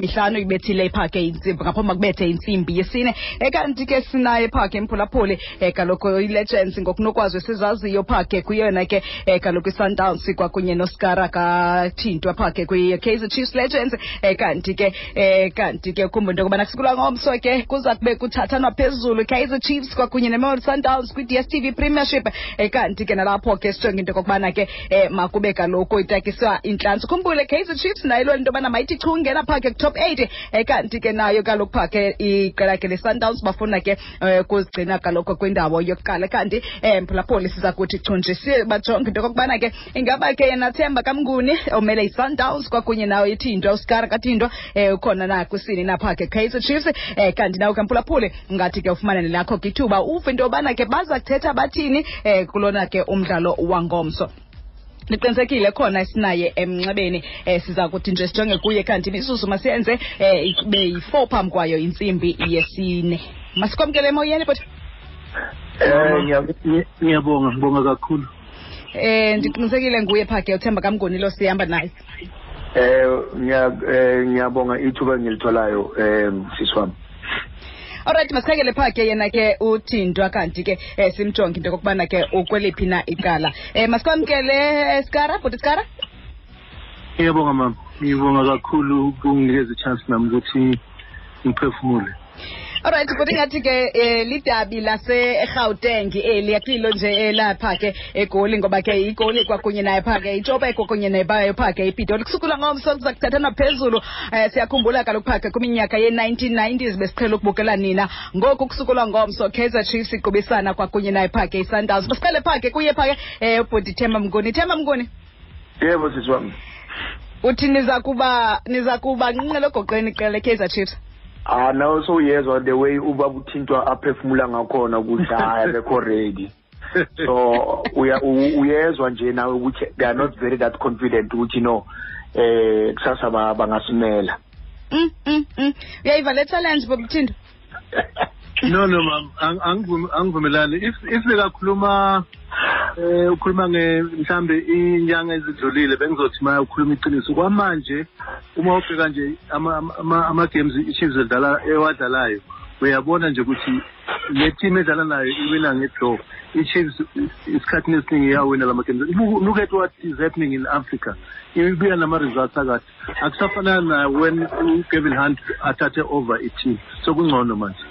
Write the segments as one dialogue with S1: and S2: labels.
S1: mihlanu ibethile ke intsimbi ngaphambi makubethe intsimbi yesine. Ekanti ke sinaye iphakhe mphulaphuli um kaloku i-legends ngokunokwazi sizaziyo phake kuyona ke um kaloku i-sundowns kwakunye noskara kathintwa phakhe kwi-kaizer chiefs legends. Um kanti ke um ke kumbe into yokubana ngomso ke kuza kube kuthathanwa phezulu kaizer chiefs kwakunye nemelodi sundowns kwi-dstv premiership. Um kanti ke nalapho ke sijonge into yokokubana ke makube kaloku itakiswa intlantsi khumbule kaizer chiefs nayo into yobana mayithi chungena top eight um kanti ke nayo kaloku phaa ke iqela ke le-sundowns bafuna ke um kuzigcina kaloku kwindawo yokuqala. Kanti um phulaphuli siza kuthi chunje bajonge into yokokubana ke ingaba ke yena themba kamnguni omele i-sundowns kwakunye nayo ithindwa usikara kathindwa um ukhona na kwisini naphaa ke kaizer chiefs. Um kanti nawo ke ungathi ngathi ke ufumane nelakho ke ithuba uve into yobana ke baza kuthetha bathini um kulona ke umdlalo wangomso niqinisekile khona sinaye emnxebeni um siza kuthi nje sijonge kuye kanti imizuzu masiyenze um ibe yi-four phambi kwayo intsimbi yesine masikwamkele emoyeni but
S2: Eh ngiyabonga ngibonga kakhulu.
S1: um ndiqinisekile nguye phaa ke uthemba kamngoni lo sihamba naye
S2: eh, ngiyabonga ithuba engilitholayo em siswami.
S1: Alright masikhangele phaa ke yena ke uthindwa kanti ke um simjonge into yokokubana ke ukweliphi na icala um masikwamkele skara bhuti skara
S2: Ngiyabonga mama. Ngibonga kakhulu ukunginikeza i-chance nami ukuthi ngiphefumule.
S1: Alright bhuti ngathi ke um lidabi lase-gauteng eli yakulilo nje elapha ke egoli ngoba ke igoli kwakunye naye phaa ke itshope kunye nebayo phaa ke ipitoli kusukula ngomso kuza kuthathana phezulu um siyakhumbula kaloku phaa ke kwiminyaka ye-nineteen nineties besiqhela ukubukela nina. Ngoku kusukulwa ngomso kaizer chiefs iqubisana kwakunye naye phaa ke i-sundowns. Masiqhele phaa ke kuye phaa ke um ubhuti themba mnguni. Themba mnguni.
S2: Yebo siswami.
S1: uthi niza kuba niza kuba nqinqele ogoqweni iqela kaizer chiefs
S2: Ah nawe sowuyezwa the way ubaba uthintwa aphefumula ngakhona ukuthi hayi bekho ready. So uyezwa nje nawe ukuthi they are not very that confident ukuthi no eh kusasa ba- bangasimela.
S1: Mm, mm, mm. uyayiva le challenge bobuthindo
S3: no no mam ang- angivum- angivumelani. If if bekakhuluma eh ukhuluma nge mhlambe inyanga ezidlulile bengizothi maya ukhuluma iqiniso kwamanje uma ubheka nje ama ama- ama games iChiefs edlala ewadlalayo uyabona nje ukuthi le team edlala nayo iwina ngedraw. iChiefs isikhathini esiningi iyawina lama games Look- look at what is happening in Africa. Ibuya nama results akade akusafanana na when uKevin Hunt athathe over i-team. So kungcono manje.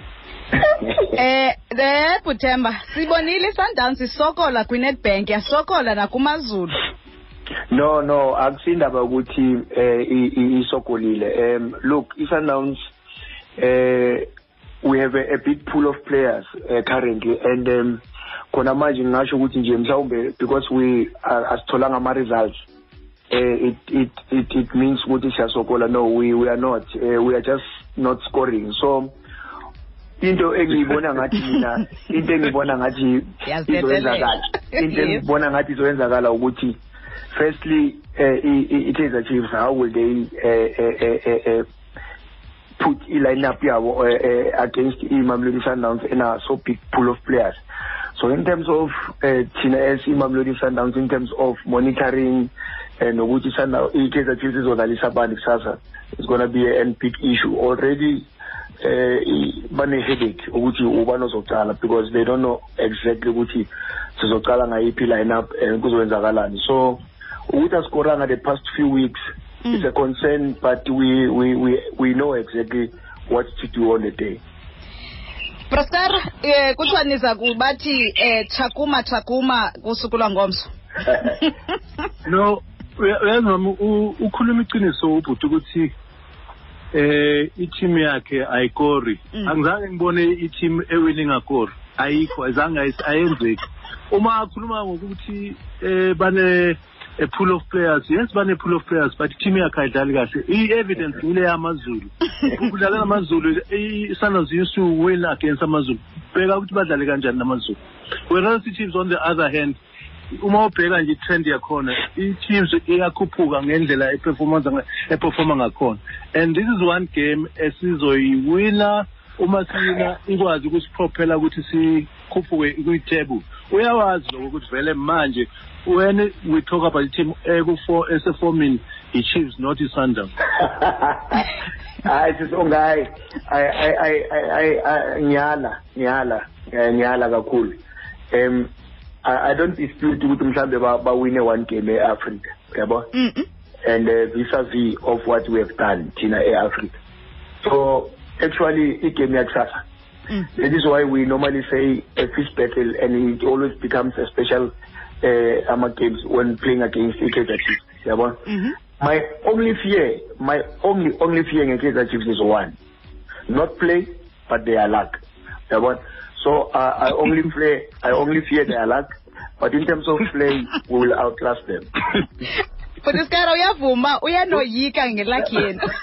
S1: eh le Buthemba sibonile iSundowns isokola kwiNetbank yasokola nakumazulu.
S2: No no akusindaba ukuthi eh isokolile. Um look iSundowns eh we have a, a big pool of players uh, currently. And um khona manje ngingasho ukuthi nje mhlawumbe because we asitholanga ama results eh it it it it means ukuthi siyasokola. No we we are not uh, we are just not scoring. So into engiyibona ngathi mina into engibona ngathi izoyenzakala into
S1: Yes.
S2: engibona ngathi izoyenzakala ukuthi firstly uh, i-Kaizer Chiefs how will they uh, uh, uh, uh, put i-lineup yabo uh, uh, against i-Mamelodi Sundowns in a so big pool of players? So in terms of uh, thina as i-Mamelodi Sundowns in terms of monitoring uh, nokuthi Sundown i-Kaizer Chiefs izodlalisa abantu kusasa it's going to be a big issue. Already eh i- bane headache ukuthi ubani ozocala because they don't know exactly ukuthi sizocala ngayiphi lineup and kuzowenzakalani so ukuthi askoranga the past few weeks
S1: Mm.
S2: it's a concern but we we we we know exactly what to do on the day.
S1: Prostar eh kuthiwa niza kubathi eh chakuma chakuma kusukulwa ngomso
S3: no uya- uyazi mama ukhuluma iqiniso ubhuti ukuthi eh i-team yakhe ayikori.
S1: Mm.
S3: angizange ngibone i-team ewinning akori ayikho azange ayis- ayenzeki. Uma akhuluma ngokuthi eh bane a pool of players yes bane pool of players but team yakhe ayidlali kahle. I-evidence ile yamazulu. Ukudlala namazulu i-Sundowns used to win against amazulu. Bheka ukuthi badlale kanjani namazulu. Whereas i-chiefs on the other hand uma ubheka nje i-trend yakhona i-chiefs iyakhuphuka ngendlela eperformance eperforma ngakhona and this is one game esizoyiwina uma siwina ikwazi ukusiprophela ukuthi sikhuphuke kwi-table uyawazi lokho ukuthi vele manje when we talk about i-team ekufor eseformini i-chiefs not i-sundowns
S2: hayi sisongayi ay ay ay ay ay ngiyala ngiyala eh, ngiyala kakhulu um I, I don't dispute ukuthi mhlambe ba- bawine one game e-Africa yabo? And uh, vis-a-vis of what we have done thina e-Africa so actually igame yakusasa.
S1: Mm.
S2: that is why we normally say a fish battle and it always becomes a special uh, ama games when playing against i-Kaizer Chiefs yabo?
S1: Mhm.
S2: my only fear my only only fear in Kaizer Chiefs is one not play but they are luck yabona so uh, I only play I only fear their luck but in terms of play we will outlast them.
S1: Futhi sikara uyavuma uyanoyika ngelakhi yena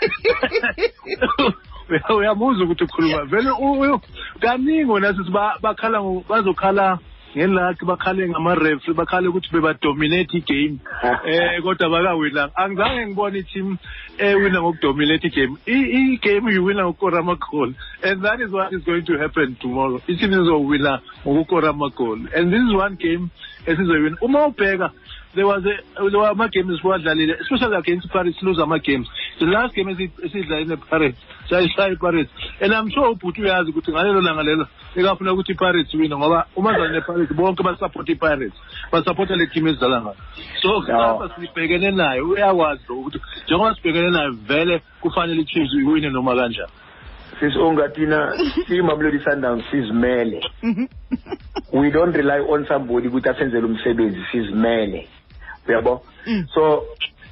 S3: Uya- uyamuzwa ukuthi ukhuluma vele u- u- kaningi wona sithi ba- bakhala bazokhala ngelakhi bakhale ngama-refs bakhale ukuthi bebadominate igame. Eh kodwa bakawinanga angizange ngibone i-team ewina ngokudominate igame. Igame iwina ngokukora amagoli and that is what is going to happen tomorrow. I-team izowina ngokukora amagoli and this is one game esizoyina. Uma ubheka there was a there were ama-games siwadlalile especially against paris lose ama-games. The last game esi- esidlale ne-pirates sayishaya i-pirates and i'm sure ubhuti uyazi ukuthi ngalelo langa lelo ekafuna ukuthi i-pirates wina ngoba uma dlala ne-pirates bonke basapota i-pirates basapota le team ezidlala ngayo. So kusasa sibhekene nayo uyakwazi lo ukuthi njengoba sibhekene nayo vele kufanele i-chiefs iwine noma kanjani.
S2: Sisonga thina siyimamelodi sundowns sizimele we don't rely on somebody ukuthi asenzele umsebenzi sizimele uyabo?
S1: Mm.
S2: so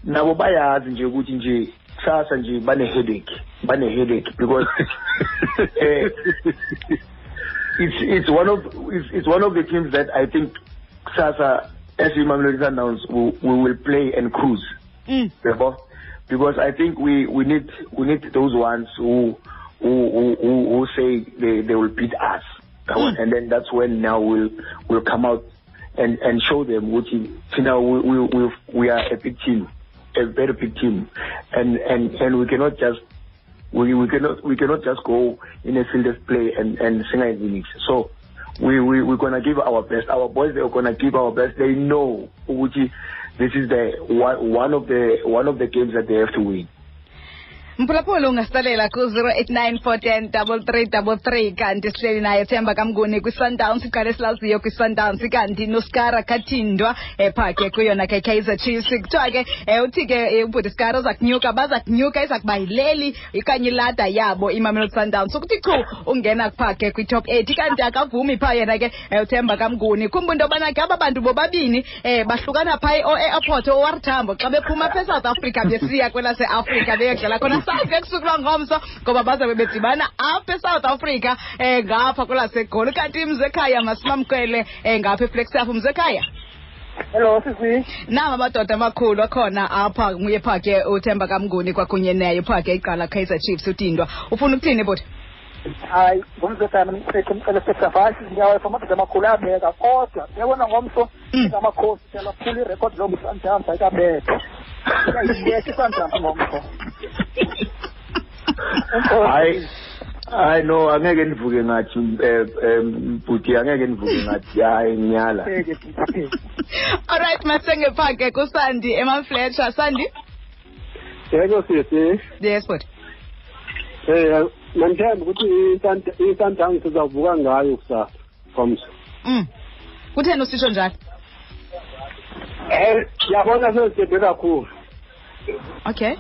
S2: nabo bayazi nje ukuthi nje kusasa nje bane-headache bane-headache because eh, it's it's one of it's, it's one of the teams that I think Sasa as Mamelodi Sundowns will, we will play and cruise.
S1: Mm.
S2: Yabo? Because I think we, we need we need those ones who who who, who, who say they, they will beat us. Yabo? And then that's when now we'll we'll come out and, and show them what you know we, we we we are a big team, a very big team. And and, and we cannot just we, we cannot we cannot just go in a field of play and and sing our innings. So we we we're gonna give our best. Our boys they're gonna give our best. They know Uguchi, this is the one of the one of the games that they have to win.
S1: Mphulaphula ungasilalela ku-089 kanti sihleli naye themba kamnguni kwi-sundowns iqale esilaziyo kwi-sundowns. Kanti noskara kathindwa ephake kuyona ke kaizer chiefs. Kuthiwa ke um uthi ke eh, ubhuti skara uza kunyuka baza kunyuka iza kuba yileli okanye ilada yabo imamelodi sundowns. Ukuthi chu ungena phake kwi-top eight. Kanti akavumi phaa yena ke um uthemba kamnguni. Khumba into yobana ke aba bantu bobabini um bahlukana phaa e-airport owartambo xa bephuma esouth africa besiya kwelaseafrika beyodlala khona sazi ekusuku lwangomso ngoba bazabe bedibana apha esouth africa um ngapha kwelasegoli kanti mzekhaya masimamkele um ngapha eflexaf mzekhaya
S4: Hello sisi.
S1: nama amadoda amakhulu akhona apha nguye phaa ke uthemba kamnguni kwakunye naye phaa ke iqala kaizer chiefs utindwa ufuna ukuthini bhuti
S4: Hayi ngumzekana mthetho umcele sesavasi ngiyawa amadoda amakhulu abeka kodwa uyabona ngomso
S1: Mm.
S4: amakhosi phela phula irecord lobu Sundowns ayikabethe. Uyayibethe Sundowns ngomso.
S2: Hayi hayi no angeke nivuke ngathi eh, em bhuti angeke nivuke ngathi hayi ngiyala.
S1: alright masenge phaa ke kusandi emafletsha sandi?
S5: Yebo sisi
S1: yes bhuti.
S5: Eh mandithemba ukuthi i-sundowns sizawuvuka ngayo kusasa komso
S1: mm. Kutheni usitsho njalo?
S5: Eh yabona sesithembe kakhulu.
S1: Okay.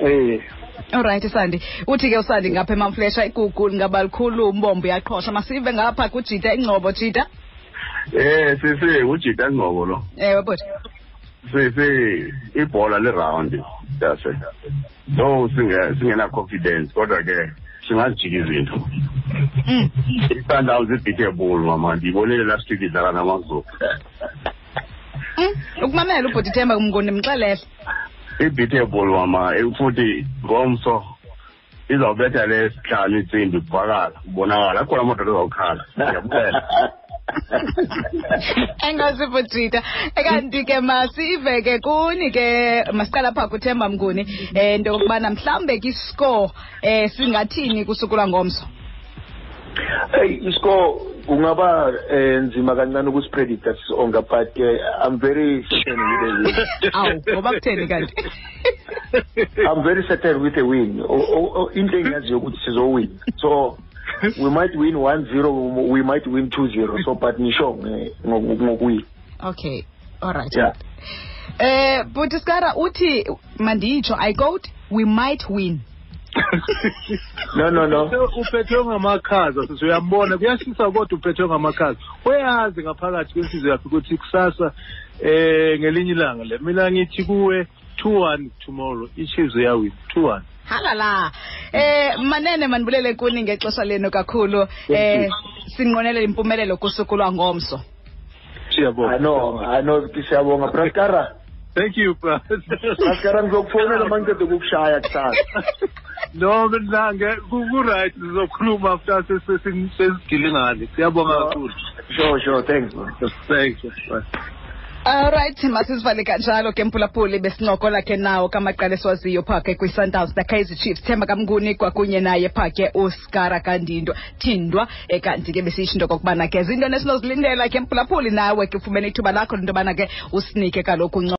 S5: Eh
S1: alright sandi uthi ke usandi ngapha emamflesha igugu ngaba likhulu umbombo uyaqhosha masive ngapha kujita ingcobo jita
S6: Eh sisi ujita ngqobo lo.
S1: ewe bhuti
S6: Sisi ibhola le round yase. No singe singena confidence kodwa ke singazijika izinto.
S1: mm
S6: Isundowns ibitable mama ndibonile last week idlala namazulu.
S1: Mm, ukumamela ubhuti themba
S6: Ibitable mama futhi ngomso izawubetha le sihlanu intsimbi kuvakala kubonakala. Akhona amadoda azawukhala ndiyabulela
S1: engazi bhutita kanti ke masive ke kuni ke masiqala phaa kuthemba mnguni um into yokokubana mhlawumbe ke iscore um singathini kusuku lwangomso
S2: Hey, iscore kungaba eh, nzima kancane ukusipredicta sisonga but eh, i'm very certain with a win.
S1: Awu ngoba kutheni kanti?
S2: I'm very certain with a win. Into engiyaziyo ukuthi sizowin. So we might win 1-0 we might win 2-0 so but ngisho ngokuwina.
S1: Okay alright
S2: yeah.
S1: Eh uh, butiskara uthi manditsho i quote we might win
S2: no no no.
S3: Uphethwe ngamakhaza sisi uyambona? Kuyashisa kodwa uphethwe ngamakhaza. Uyazi ngaphakathi kwensizwe yakhe ukuthi kusasa eh ngelinye ilanga le mina ngithi kuwe 2-1 tomorrow iChiefs uyawina 2-1
S1: halala. Eh manene manibulele kuni ngexesha lenu kakhulu. Eh sinqonele impumelelo kusuku lwangomso
S3: siyabonga
S2: ano ano siyabonga. Braskara.
S3: Thank you bro.
S2: Braskara ngizokufonela uma ngicede ukukushaya kusasa.
S3: no mina ku-right sizokhuluma after sesi- sesigile ngani siyabonga kakhulu.
S2: Sure sure thanks man.
S3: Thanks bye.
S1: Alright masisivale kanjalo ke mpulapuli besincokola ke nawo kamaqala esiwaziyo phake kwi-Sundowns na-Kaizer Chiefs Themba Kamnguni kwakunye naye phake uSkara Kandindwa Thindwa eh, kanti ke besiyitshinto okokubana kokubana ke zinto nesinozilindela ke mpulapuli nawe ke ufumene ithuba lakho into yobana ke usinike kaloku